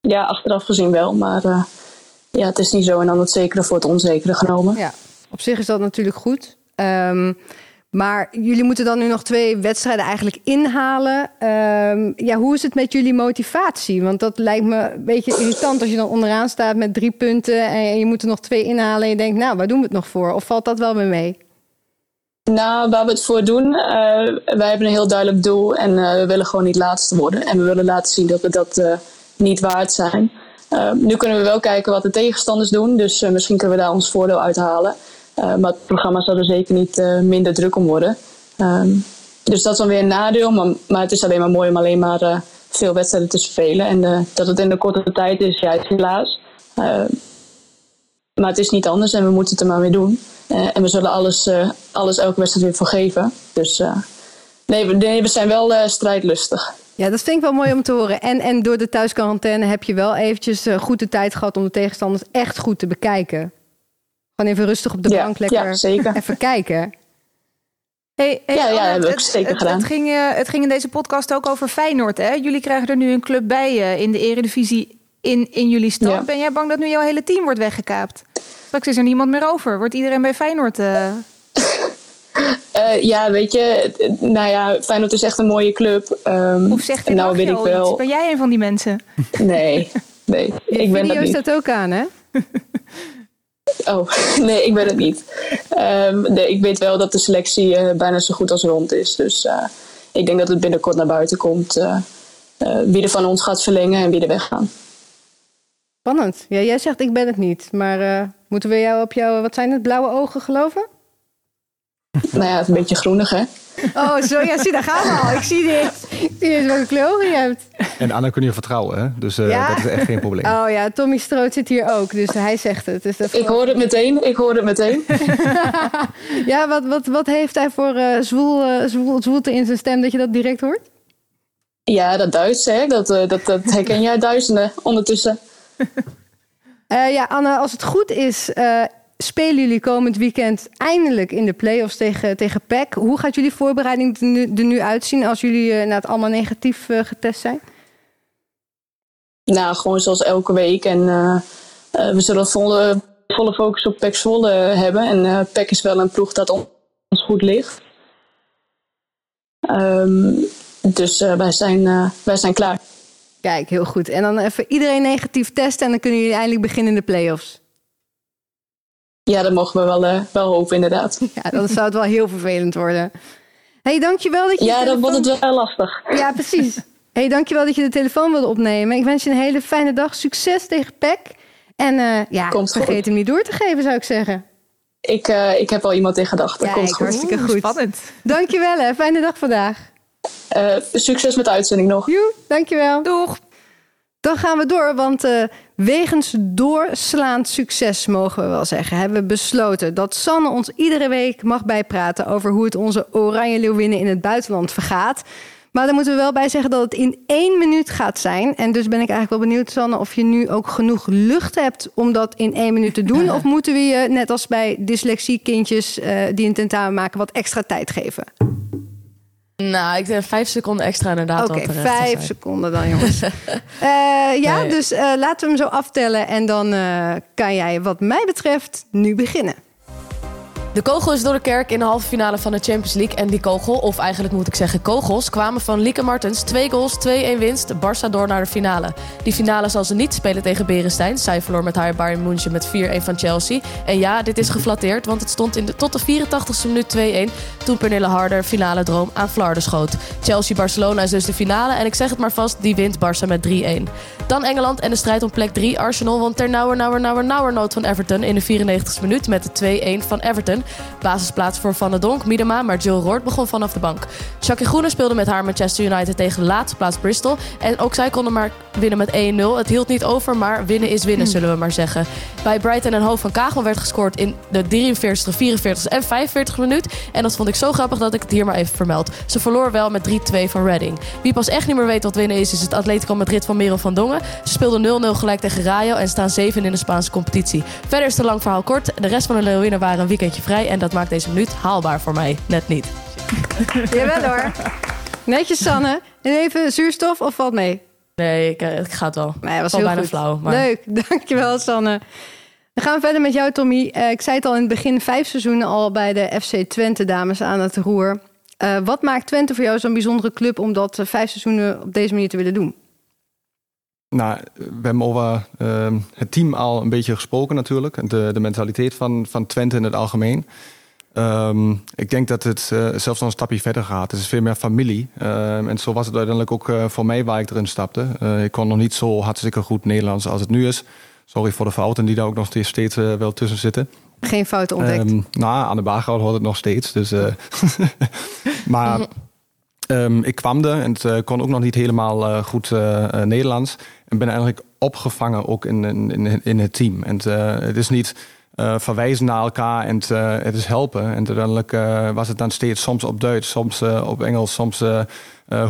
Ja, achteraf gezien wel. Maar ja, het is niet zo. En dan het zekere voor het onzekere genomen. Ja, op zich is dat natuurlijk goed. Um, maar jullie moeten dan nu nog twee wedstrijden eigenlijk inhalen. Um, ja, hoe is het met jullie motivatie? Want dat lijkt me een beetje irritant als je dan onderaan staat met drie punten en je moet er nog twee inhalen en je denkt, nou, waar doen we het nog voor? Of valt dat wel mee? Nou, waar we het voor doen, uh, wij hebben een heel duidelijk doel en uh, we willen gewoon niet laatste worden. En we willen laten zien dat we dat uh, niet waard zijn. nu kunnen we wel kijken wat de tegenstanders doen, dus misschien kunnen we daar ons voordeel uithalen. Uh, maar het programma zal er zeker niet uh, minder druk om worden. Um, dus dat is dan weer een nadeel. Maar, het is alleen maar mooi om alleen maar uh, veel wedstrijden te spelen. En dat het in de korte tijd is, ja, helaas. maar het is niet anders en we moeten het er maar mee doen. en we zullen alles, alles elke wedstrijd weer voor geven. Dus nee we, nee, we zijn wel strijdlustig. Ja, dat vind ik wel mooi om te horen. En, en door de thuisquarantaine heb je wel eventjes goed de tijd gehad om de tegenstanders echt goed te bekijken. Gewoon even rustig op de Ja, bank lekker ja, zeker. even kijken. Hey, hey, Ja, ja, Anne, heb ik het, zeker het, gedaan. Het ging, eh, het ging in deze podcast ook over Feyenoord. Hè? Jullie krijgen er nu een club bij eh, in de eredivisie in, in jullie stad. Ja. Ben jij bang dat nu jouw hele team wordt weggekaapt? Straks is er niemand meer over. Wordt iedereen bij Feyenoord... eh, ja, weet je, nou ja, Feyenoord is echt een mooie club. Ehm, of zegt hij nou, weet ik iets? wel. Ben jij een van die mensen? Nee, nee, ik ben dat niet. staat ook aan, hè? Oh, nee, ik ben het niet. Ehm, nee, ik weet wel dat de selectie eh, bijna zo goed als rond is. Dus eh, ik denk dat het binnenkort naar buiten komt eh, wie er van ons gaat verlengen en wie er weggaan. Spannend. Ja, jij zegt ik ben het niet. Maar moeten we jou op jouw, wat zijn het, blauwe ogen geloven? Nou ja, het is een beetje groenig, hè? Oh, zo, ja, zie, daar gaan we al. Ik zie dit. Ik zie dit welke kleur je hebt. En Anne kun je vertrouwen, hè? dus eh, Ja. dat is echt geen probleem. Oh ja, Tommy Stroot zit hier ook, dus hij zegt het. Dus dat Ik hoor het meteen, ik hoor het meteen. Ja, wat, wat, wat heeft hij voor eh zwoel, eh, zwoel, zwoelte in zijn stem dat je dat direct hoort? Ja, dat Duits, hè? Dat, eh, dat, dat herken jij duizenden ondertussen. Eh, ja, Anne, als het goed is, eh, spelen jullie komend weekend eindelijk in de play-offs tegen, tegen PEC. Hoe gaat jullie voorbereiding er nu, er nu uitzien als jullie eh, nou, het allemaal negatief eh, getest zijn? Nou, gewoon zoals elke week. En eh, we zullen volle, volle focus op PEC Zwolle hebben. En eh PEC is wel een ploeg dat on- ons goed ligt. Ehm, dus wij, zijn, wij zijn klaar. Kijk, heel goed. En dan even iedereen negatief testen en dan kunnen jullie eindelijk beginnen in de play-offs. Ja, dat mogen we wel, eh, wel hopen, inderdaad. Ja, dan zou het wel heel vervelend worden. hey, dankjewel dat je... Ja, dan wordt het wel lastig. Ja, precies. hey, dankjewel dat je de telefoon wilde opnemen. Ik wens je een hele fijne dag. Succes tegen PEC. En eh, ja, Komt goed. vergeet hem niet door te geven, zou ik zeggen. Ik, eh, ik heb al iemand in gedachten. Kijk, Komt goed. hartstikke goed. Spannend. Dankjewel, hè. Fijne dag vandaag. Eh, succes met de uitzending nog. Joe, dankjewel. Doeg. Dan gaan we door, want eh, wegens doorslaand succes, mogen we wel zeggen, hebben we besloten dat Sanne ons iedere week mag bijpraten over hoe het onze Oranje Leeuwinnen in het buitenland vergaat. Maar daar moeten we wel bij zeggen dat het in één minuut gaat zijn. En dus ben ik eigenlijk wel benieuwd, Sanne, of je nu ook genoeg lucht hebt om dat in één minuut te doen. Of moeten we je, net als bij dyslexiekindjes eh, die een tentamen maken, wat extra tijd geven? Nou, ik denk vijf seconden extra inderdaad. Oké, te vijf seconden dan, jongens. Eh, ja, Nee. dus eh, laten we hem zo aftellen. En dan eh, kan jij, wat mij betreft, nu beginnen. De kogel is door de kerk in de halve finale van de Champions League. En die kogel, of eigenlijk moet ik zeggen kogels, kwamen van Lieke Martens. Twee goals, 2-1 winst. Barça door naar de finale. Die finale zal ze niet spelen tegen Berenstein. Zij verloor met haar Bayern München met 4-1 van Chelsea. En ja, dit is geflatteerd, want het stond in de, tot de 84ste minuut 2-1... toen Pernille Harder finale droom aan Vlaarden schoot. Chelsea-Barcelona is dus de finale. En ik zeg het maar vast, die wint Barça met 3-1. Dan Engeland en de strijd om plek 3. Arsenal won ter nauwer, nauwer, nauwer, nauwer nood van Everton... in de 94ste minuut met de 2-1 van Everton. Basisplaats voor Van der Donk, Miedema, maar Jill Roord begon vanaf de bank. Shaki Groene speelde met haar Manchester United tegen de laatste plaats Bristol. En ook zij konden maar winnen met 1-0. Het hield niet over, maar winnen is winnen, zullen we maar zeggen. Bij Brighton en Hoofd van Kagel werd gescoord in de 43, 44 en 45 minuut. En dat vond ik zo grappig dat ik het hier maar even vermeld. Ze verloor wel met 3-2 van Reading. Wie pas echt niet meer weet wat winnen is, is het Atletico Madrid van Merel van Dongen. Ze speelden 0-0 gelijk tegen Rayo en staan 7 in de Spaanse competitie. Verder is het een lang verhaal kort. De rest van de Leeuwinnen waren een weekendje vrij en dat maakt deze minuut haalbaar voor mij. Net niet. Jawel hoor. Netjes, Sanne. En even zuurstof of valt mee? Nee, ik, eh, ik ga het wel. Nee, was heel bijna goed. flauw. Maar... Leuk, dankjewel Sanne. Dan gaan we verder met jou, Tommy. Eh, ik zei het al in het begin, vijf seizoenen al bij de FC Twente dames aan het roer. Eh, wat maakt Twente voor jou zo'n bijzondere club om dat eh, vijf seizoenen op deze manier te willen doen? Nou, we hebben over ehm, het team al een beetje gesproken natuurlijk. De, de mentaliteit van, van Twente in het algemeen. Ehm, ik denk dat het eh, zelfs nog een stapje verder gaat. Het is veel meer familie. Ehm, en zo was het uiteindelijk ook eh, voor mij waar ik erin stapte. Eh, ik kon nog niet zo hartstikke goed Nederlands als het nu is. Sorry voor de fouten die daar ook nog steeds, steeds wel tussen zitten. Geen fouten ontdekt. Ehm, nou, aan de Baaghout hoort het nog steeds. Dus, maar ik kwam er en het kon ook nog niet helemaal goed Nederlands. En ben eigenlijk opgevangen ook in, in, in, het team. En het, eh, het is niet eh, verwijzen naar elkaar en het, eh, het is helpen. En uiteindelijk was het dan steeds soms op Duits, soms op Engels, soms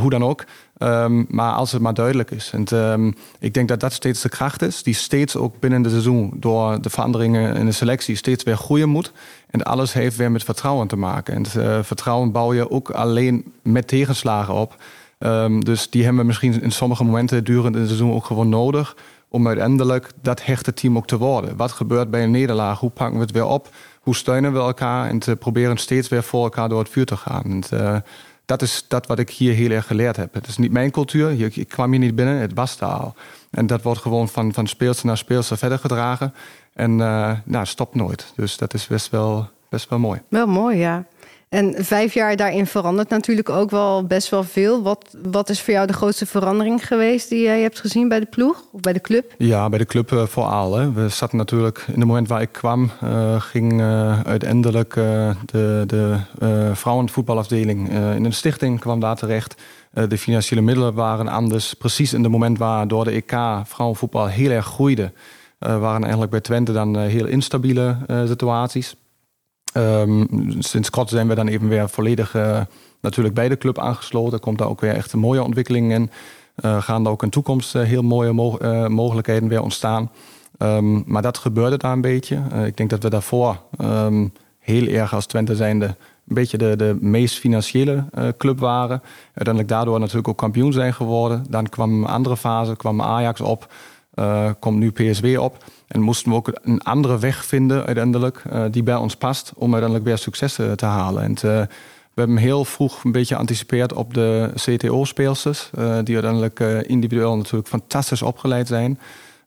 hoe dan ook. Ehm, maar als het maar duidelijk is. En ehm, ik denk dat dat steeds de kracht is, die steeds ook binnen de seizoen door de veranderingen in de selectie steeds weer groeien moet. En alles heeft weer met vertrouwen te maken. En vertrouwen bouw je ook alleen met tegenslagen op. Um, dus die hebben we misschien in sommige momenten durende het seizoen ook gewoon nodig. Om uiteindelijk dat hechte team ook te worden. Wat gebeurt bij een nederlaag? Hoe pakken we het weer op? Hoe steunen we elkaar? En te proberen steeds weer voor elkaar door het vuur te gaan. En, uh, dat is dat wat ik hier heel erg geleerd heb. Het is niet mijn cultuur. Ik, kwam hier niet binnen, het was daar al. En dat wordt gewoon van, van naar speelster verder gedragen. En uh, nou, stopt nooit. Dus dat is best wel, best wel mooi. Wel mooi, ja. En vijf jaar daarin verandert natuurlijk ook wel best wel veel. Wat, wat is voor jou de grootste verandering geweest die jij hebt gezien bij de ploeg of bij de club? Ja, bij de club uh, vooral. Hè. We zaten natuurlijk in het moment waar ik kwam, uh, ging uh, uiteindelijk de, de vrouwenvoetbalafdeling in een stichting kwam daar terecht. de financiële middelen waren anders. Precies in het moment waar door de EK vrouwenvoetbal heel erg groeide, waren eigenlijk bij Twente dan heel instabiele situaties. Um, sinds kort zijn we dan even weer volledig uh, natuurlijk bij de club aangesloten. Komt daar ook weer echt een mooie ontwikkeling in. Uh, gaan er ook in toekomst uh, heel mooie mo mogelijkheden weer ontstaan. Um, maar dat gebeurde daar een beetje. ik denk dat we daarvoor um, heel erg als Twente zijnde een beetje de, de meest financiële club waren. Uiteindelijk daardoor natuurlijk ook kampioen zijn geworden. Dan kwam een andere fase, kwam Ajax op, komt nu PSW op. En moesten we ook een andere weg vinden uiteindelijk uh, die bij ons past om uiteindelijk weer succes uh, te halen. En we hebben heel vroeg een beetje geanticipeerd op de CTO-speelsters, die uiteindelijk individueel natuurlijk fantastisch opgeleid zijn.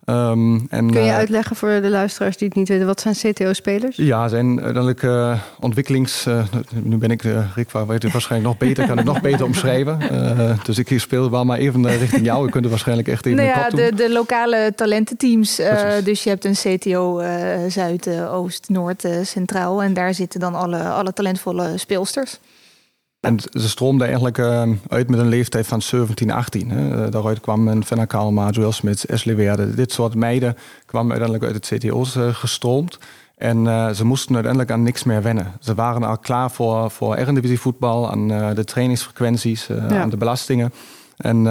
Um, en, Kun je uh, uitleggen voor de luisteraars die het niet weten, wat zijn CTO-spelers? Ja, zijn uiteindelijk uh, ontwikkelings. Uh, nu ben ik, Rick, weet u waarschijnlijk nog beter, kan ik nog beter omschrijven. dus ik speel wel maar even richting jou. Ik kunt waarschijnlijk echt even. Nou ja, de, de, lokale talententeams. dus je hebt een CTO Zuid, Oost, Noord, Centraal. En daar zitten dan alle, alle talentvolle speelsters. En ze stroomde eigenlijk uh, uit met een leeftijd van 17, 18. Hè. Daaruit kwam een Fenna Kalma, Joel Smits, Ashley Weerde. Dit soort meiden kwamen uiteindelijk uit het CTO's uh, gestroomd. En uh, ze moesten uiteindelijk aan niks meer wennen. Ze waren al klaar voor, voor Eredivisie voetbal, aan de trainingsfrequenties, ja. aan de belastingen. En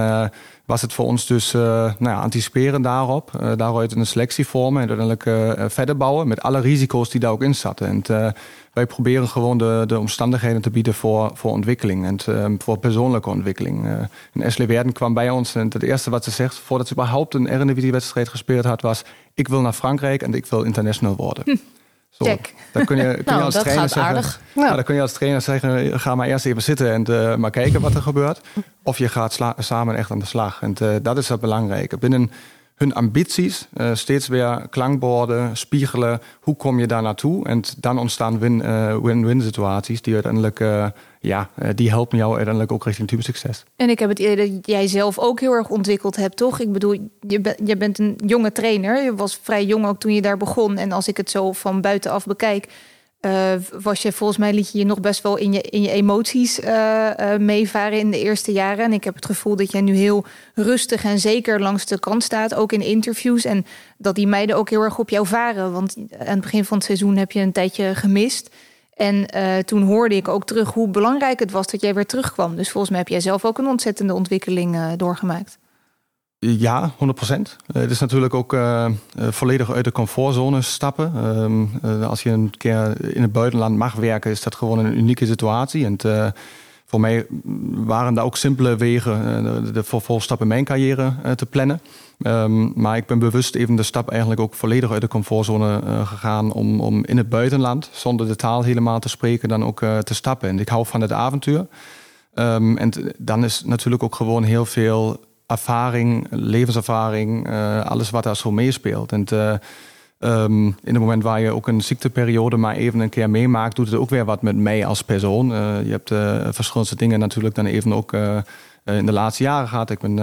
was het voor ons dus nou ja, anticiperen daarop. daaruit een selectie vormen en uiteindelijk verder bouwen. Met alle risico's die daar ook in zaten. En wij proberen gewoon de, de omstandigheden te bieden voor, voor ontwikkeling en te, voor persoonlijke ontwikkeling. Uh, en Ashley Werden kwam bij ons en het eerste wat ze zegt, voordat ze überhaupt een Eredivisie-wedstrijd gespeeld had, was: Ik wil naar Frankrijk en ik wil international worden. Hm. Zo, Check. Dan kun je, kun nou, als trainer zeggen, dan kun je als trainer zeggen: ga maar eerst even zitten en uh, maar kijken wat er gebeurt. Of je gaat samen echt aan de slag. En uh, dat is het belangrijke. Binnen hun ambities uh, steeds weer klankborden, spiegelen. Hoe kom je daar naartoe? En dan ontstaan win-win uh, situaties die uiteindelijk, uh, ja, die helpen jou uiteindelijk ook richting teamsucces. En ik heb het idee dat jij zelf ook heel erg ontwikkeld hebt, toch? Ik bedoel, je, je bent een jonge trainer. Je was vrij jong ook toen je daar begon. En als ik het zo van buitenaf bekijk, uh, was je volgens mij liet je je nog best wel in je, in je emoties uh, uh, meevaren in de eerste jaren. En ik heb het gevoel dat jij nu heel rustig en zeker langs de kant staat, ook in interviews. En dat die meiden ook heel erg op jou varen. Want aan het begin van het seizoen heb je een tijdje gemist. En toen hoorde ik ook terug hoe belangrijk het was dat jij weer terugkwam. Dus volgens mij heb jij zelf ook een ontzettende ontwikkeling doorgemaakt. Ja, 100 procent. Het is natuurlijk ook uh, volledig uit de comfortzone stappen. Uh, als je een keer in het buitenland mag werken, is dat gewoon een unieke situatie. En voor mij waren daar ook simpele wegen de, de in mijn carrière te plannen. Um, maar ik ben bewust even de stap eigenlijk ook volledig uit de comfortzone gegaan om, om in het buitenland, zonder de taal helemaal te spreken, dan ook te stappen. En ik hou van het avontuur. Um, en dan is natuurlijk ook gewoon heel veel ervaring, levenservaring, uh, alles wat daar zo meespeelt. En uh, um, in het moment waar je ook een ziekteperiode maar even een keer meemaakt, doet het ook weer wat met mij als persoon. Uh, je hebt verschillende dingen natuurlijk dan even ook in de laatste jaren gehad. Ik ben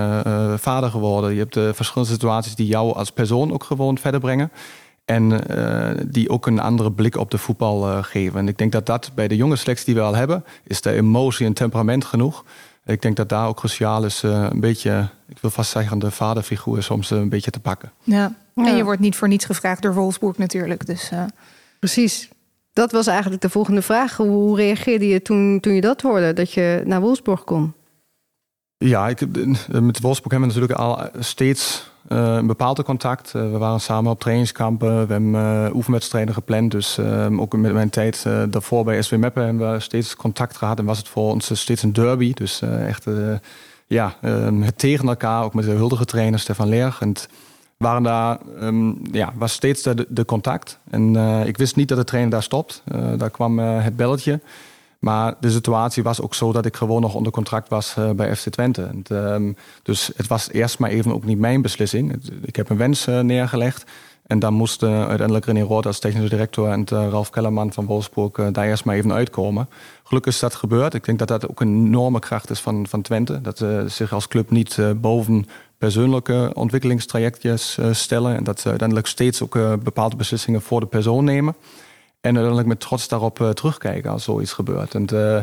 vader geworden. Je hebt verschillende situaties die jou als persoon ook gewoon verder brengen. En die ook een andere blik op de voetbal geven. En ik denk dat dat bij de jonge selectie die we al hebben, is de emotie en temperament genoeg ik denk dat daar ook cruciaal is, uh, een beetje, ik wil vast zeggen, de vaderfiguur soms een beetje te pakken. Ja. ja. en je wordt niet voor niets gevraagd door Wolfsburg natuurlijk. Dus, uh... Precies. Dat was eigenlijk de volgende vraag. Hoe reageerde je toen, toen je dat hoorde, dat je naar Wolfsburg kon? Ja, ik, met Wolfsburg hebben we natuurlijk al steeds een bepaalde contact. Uh, we waren samen op trainingskampen, we hebben uh, oefenwedstrijden gepland. Dus ook met mijn tijd daarvoor bij SW Meppen hebben we steeds contact gehad. En was het voor ons steeds een derby. Dus echt ja, het tegen elkaar, ook met de huldige trainer Stefan Leer. En waren daar, um, ja, was steeds de, de contact. En ik wist niet dat de trainer daar stopt. daar kwam het belletje. Maar de situatie was ook zo dat ik gewoon nog onder contract was uh, bij FC Twente. En, um, dus het was eerst maar even ook niet mijn beslissing. Ik heb een wens uh, neergelegd. En dan moest uh, uiteindelijk René Rood als technische directeur en Ralf Kellerman van Wolfsburg daar eerst maar even uitkomen. Gelukkig is dat gebeurd. Ik denk dat dat ook een enorme kracht is van, van Twente. Dat ze zich als club niet boven persoonlijke ontwikkelingstrajectjes stellen. En dat ze uiteindelijk steeds ook bepaalde beslissingen voor de persoon nemen. En uiteindelijk met trots daarop uh, terugkijken als zoiets gebeurt. En uh,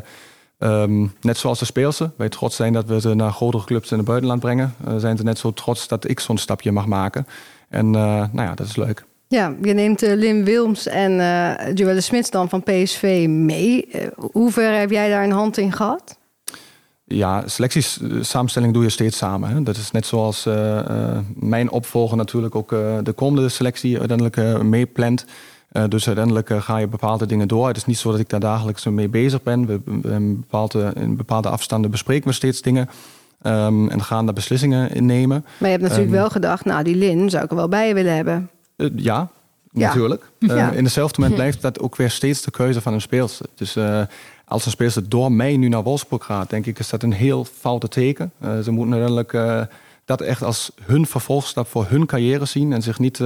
um, net zoals de speelsen, wij trots zijn dat we ze naar grotere clubs in het buitenland brengen, uh, zijn ze net zo trots dat ik zo'n stapje mag maken. En nou ja, dat is leuk. Ja, je neemt Lim Wilms en Joelle Smits dan van PSV mee. hoe ver heb jij daar een hand in gehad? Ja, selecties, samenstelling doe je steeds samen. Hè? Dat is net zoals mijn opvolger natuurlijk ook de komende selectie uiteindelijk meeplant. Uh, dus uiteindelijk uh, ga je bepaalde dingen door. Het is niet zo dat ik daar dagelijks mee bezig ben. We, we in, bepaalde, in bepaalde afstanden bespreken we steeds dingen. Um, en gaan daar beslissingen in nemen. Maar je hebt natuurlijk um, wel gedacht, nou die Lin zou ik er wel bij willen hebben. Uh, ja, ja, natuurlijk. Ja. In hetzelfde moment blijft dat ook weer steeds de keuze van een speelster. Dus als een speelster door mij nu naar Wolfsburg gaat, denk ik is dat een heel foute teken. ze moeten uiteindelijk dat echt als hun vervolgstap voor hun carrière zien en zich niet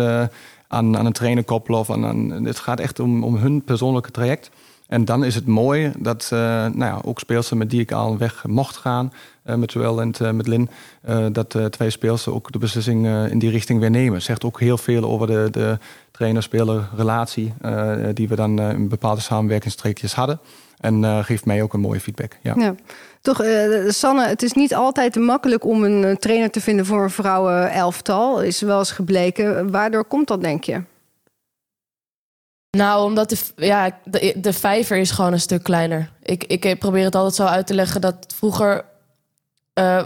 aan, aan een trainer koppelen. Of aan, het gaat echt om, om hun persoonlijke traject. En dan is het mooi dat uh, nou ja, ook speelsters met die ik al weg mocht gaan, uh, met Joel en uh, met Lin, dat twee speelsters ook de beslissing in die richting weer nemen. Zegt ook heel veel over de, de trainer-speler relatie die we dan in bepaalde samenwerkingstreekjes hadden. En geeft mij ook een mooie feedback. Ja. Toch, uh, Sanne, het is niet altijd makkelijk om een eh, trainer te vinden voor een vrouwen-elftal. Is wel eens gebleken. Waardoor komt dat, denk je? Nou, omdat de, ja, de, de vijver is gewoon een stuk kleiner. Ik, ik probeer het altijd zo uit te leggen dat vroeger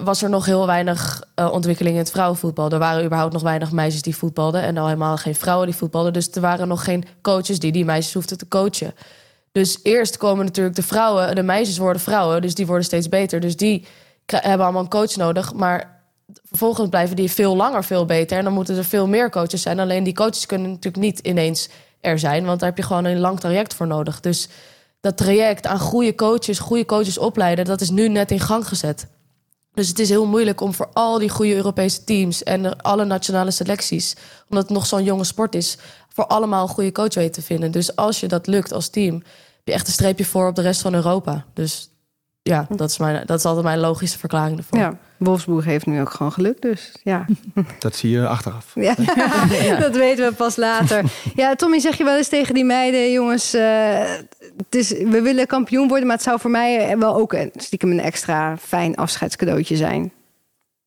was er nog heel weinig uh, ontwikkeling in het vrouwenvoetbal. Er waren überhaupt nog weinig meisjes die voetbalden. En al helemaal geen vrouwen die voetbalden. Dus er waren nog geen coaches die die meisjes hoefden te coachen. Dus eerst komen natuurlijk de vrouwen, de meisjes worden vrouwen, dus die worden steeds beter. Dus die hebben allemaal een coach nodig. Maar vervolgens blijven die veel langer veel beter. En dan moeten er veel meer coaches zijn. Alleen die coaches kunnen natuurlijk niet ineens er zijn, want daar heb je gewoon een lang traject voor nodig. Dus dat traject aan goede coaches, goede coaches opleiden, dat is nu net in gang gezet. Dus het is heel moeilijk om voor al die goede Europese teams en alle nationale selecties, omdat het nog zo'n jonge sport is, voor allemaal een goede coach te vinden. Dus als je dat lukt als team, heb je echt een streepje voor op de rest van Europa. Dus ja, dat is, mijn, dat is altijd mijn logische verklaring ervoor. Ja, Wolfsburg heeft nu ook gewoon geluk, dus ja. Dat zie je achteraf. Ja, dat weten we pas later. Ja, Tommy, zeg je wel eens tegen die meiden... jongens, uh, het is, we willen kampioen worden... maar het zou voor mij wel ook een, stiekem een extra fijn afscheidscadeautje zijn.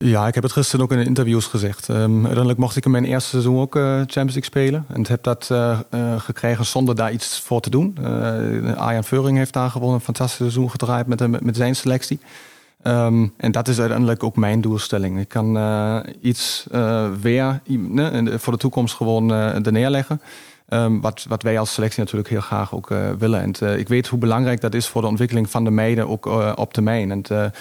Ja, ik heb het gisteren ook in de interviews gezegd. Um, uiteindelijk mocht ik in mijn eerste seizoen ook uh, Champions League spelen. En heb dat uh, uh, gekregen zonder daar iets voor te doen. Arjan Veuring heeft daar gewoon een fantastisch seizoen gedraaid met, met zijn selectie. Um, en dat is uiteindelijk ook mijn doelstelling. Ik kan iets weer voor de toekomst gewoon er neerleggen. Um, wat, wat wij als selectie natuurlijk heel graag ook willen. En ik weet hoe belangrijk dat is voor de ontwikkeling van de meiden ook op termijn. En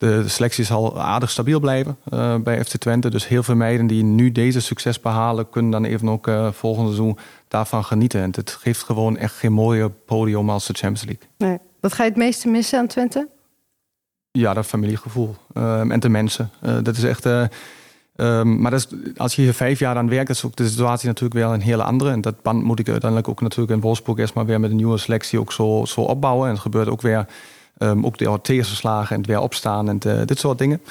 de, selectie zal aardig stabiel blijven uh, bij FC Twente. Dus heel veel meiden die nu deze succes behalen, kunnen dan even ook uh, volgende seizoen daarvan genieten. En het geeft gewoon echt geen mooie podium als de Champions League. Nee. Wat ga je het meeste missen aan Twente? Ja, dat familiegevoel. Uh, en de mensen. dat is echt. Um, maar dat is, als je hier vijf jaar aan werkt, is ook de situatie natuurlijk wel een hele andere. En dat band moet ik uiteindelijk ook natuurlijk in Wolfsburg eerst maar weer met een nieuwe selectie ook zo, zo opbouwen. En het gebeurt ook weer Um, ook de tegenslagen en het weer opstaan en de, dit soort dingen.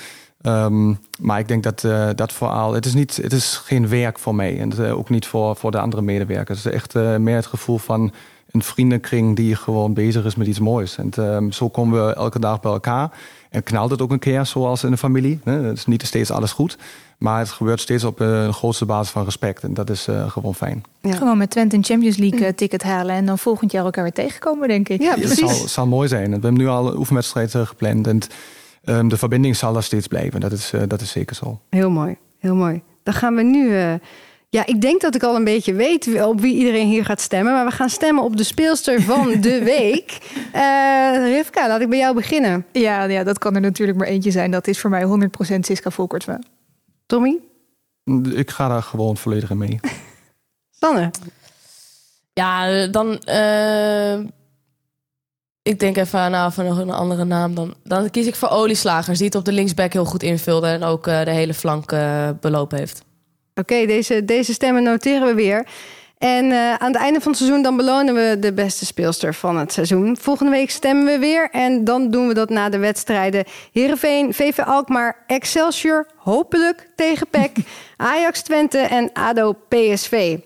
Um, maar ik denk dat uh, dat vooral, het is, niet, het is geen werk voor mij en uh, ook niet voor, voor de andere medewerkers. Het is echt meer het gevoel van een vriendenkring die gewoon bezig is met iets moois. En um, zo komen we elke dag bij elkaar. En knalt het ook een keer zoals in een familie. Hè? Het is niet steeds alles goed. Maar het gebeurt steeds op een grootste basis van respect. En dat is uh, gewoon fijn. Ja. Gewoon met Twente een Champions League uh, ticket halen. En dan volgend jaar elkaar weer tegenkomen, denk ik. Ja, precies. Het zal, zal mooi zijn. We hebben nu al een oefenwedstrijd uh, gepland. En ehm, de verbinding zal er steeds blijven. Dat is, dat is zeker zo. Heel mooi, heel mooi. Dan gaan we nu ja, ik denk dat ik al een beetje weet op wie iedereen hier gaat stemmen. Maar we gaan stemmen op de speelster van de week. Uh, Rivka, laat ik bij jou beginnen. Ja, ja, dat kan er natuurlijk maar eentje zijn. Dat is voor mij 100% Siska Volkertwe. Tommy? Ik ga daar gewoon volledig in mee. Sanne? Ja, dan... Uh, ik denk even nou, van nog een andere naam. Dan, dan kies ik voor Olieslagers, die het op de linksback heel goed invulde... en ook uh, de hele flank belopen heeft. Oké, deze, deze stemmen noteren we weer. En uh, aan het einde van het seizoen dan belonen we de beste speelster van het seizoen. Volgende week stemmen we weer en dan doen we dat na de wedstrijden Heerenveen, VV Alkmaar, Excelsior, hopelijk tegen PEC, Ajax Twente en ADO PSV.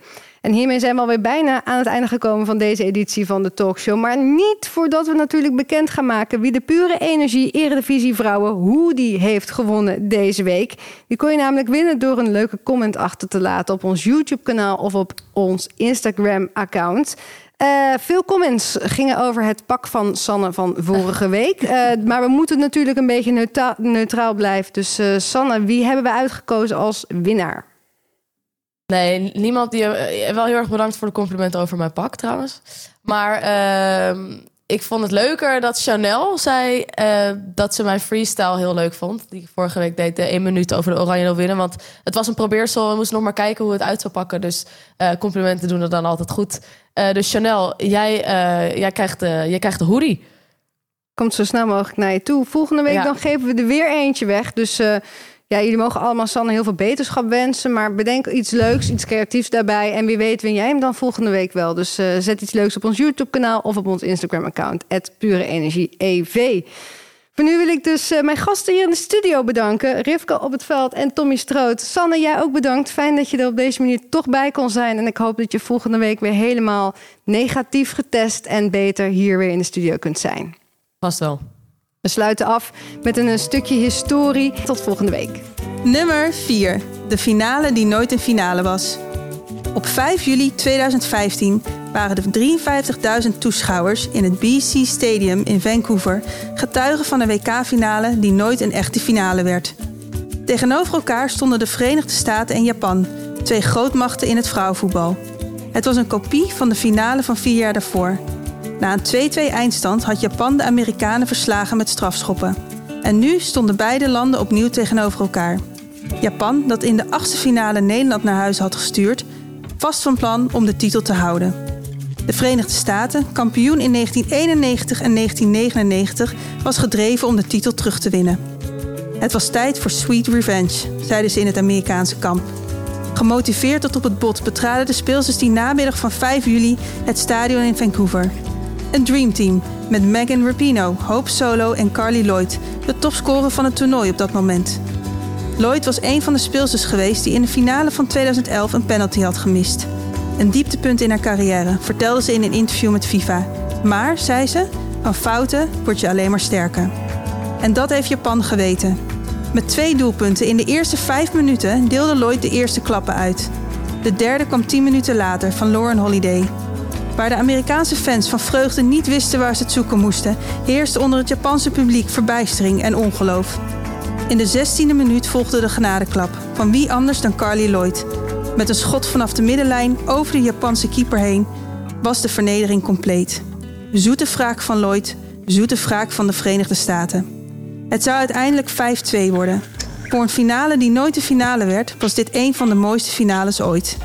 En hiermee zijn we alweer bijna aan het einde gekomen van deze editie van de talkshow. Maar niet voordat we natuurlijk bekend gaan maken wie de pure energie Eredivisie Vrouwen, hoe die heeft gewonnen deze week. Die kon je namelijk winnen door een leuke comment achter te laten op ons YouTube kanaal of op ons Instagram account. Uh, veel comments gingen over het pak van Sanne van vorige week. Uh, maar we moeten natuurlijk een beetje neutra neutraal blijven. Dus uh, Sanne, wie hebben we uitgekozen als winnaar? Nee, niemand die. Uh, wel heel erg bedankt voor de complimenten over mijn pak trouwens. Maar uh, ik vond het leuker dat Chanel zei uh, dat ze mijn freestyle heel leuk vond. Die ik vorige week deed, de 1 minuut over de Oranje winnen. Want het was een probeersel. We moesten nog maar kijken hoe het uit zou pakken. Dus uh, complimenten doen er dan altijd goed. dus Chanel, jij, jij, krijgt, de, jij krijgt de hoodie. Komt zo snel mogelijk naar je toe. Volgende week ja. dan geven we er weer eentje weg. Dus ja, jullie mogen allemaal Sanne heel veel beterschap wensen. Maar bedenk iets leuks, iets creatiefs daarbij. En wie weet win jij hem dan volgende week wel. Dus uh, zet iets leuks op ons YouTube-kanaal of op ons Instagram-account. Pure Energie EV. Voor nu wil ik dus uh, mijn gasten hier in de studio bedanken. Rivka op het veld en Tommy Stroot. Sanne, jij ook bedankt. Fijn dat je er op deze manier toch bij kon zijn. En ik hoop dat je volgende week weer helemaal negatief getest... en beter hier weer in de studio kunt zijn. Vast wel. We sluiten af met een stukje historie. Tot volgende week. Nummer 4. De finale die nooit een finale was. Op 5 juli 2015 waren de 53.000 toeschouwers in het BC Stadium in Vancouver getuigen van een WK-finale die nooit een echte finale werd. Tegenover elkaar stonden de Verenigde Staten en Japan, twee grootmachten in het vrouwenvoetbal. Het was een kopie van de finale van vier jaar daarvoor. Na een 2-2 eindstand had Japan de Amerikanen verslagen met strafschoppen. En nu stonden beide landen opnieuw tegenover elkaar. Japan, dat in de achtste finale Nederland naar huis had gestuurd, vast van plan om de titel te houden. De Verenigde Staten, kampioen in 1991 en 1999, was gedreven om de titel terug te winnen. Het was tijd voor sweet revenge, zeiden ze in het Amerikaanse kamp. Gemotiveerd tot op het bot betraden de speelsters die namiddag van 5 juli het stadion in Vancouver. Een dreamteam met Megan Rapino, Hope Solo en Carly Lloyd, de topscorer van het toernooi op dat moment. Lloyd was een van de speelsters geweest die in de finale van 2011 een penalty had gemist. Een dieptepunt in haar carrière, vertelde ze in een interview met FIFA. Maar, zei ze, van fouten word je alleen maar sterker. En dat heeft Japan geweten. Met twee doelpunten in de eerste vijf minuten deelde Lloyd de eerste klappen uit. De derde kwam tien minuten later van Lauren Holiday. Waar de Amerikaanse fans van vreugde niet wisten waar ze het zoeken moesten, heerste onder het Japanse publiek verbijstering en ongeloof. In de 16e minuut volgde de genadeklap, van wie anders dan Carly Lloyd. Met een schot vanaf de middenlijn over de Japanse keeper heen was de vernedering compleet. Zoete wraak van Lloyd, zoete wraak van de Verenigde Staten. Het zou uiteindelijk 5-2 worden. Voor een finale die nooit de finale werd, was dit een van de mooiste finales ooit.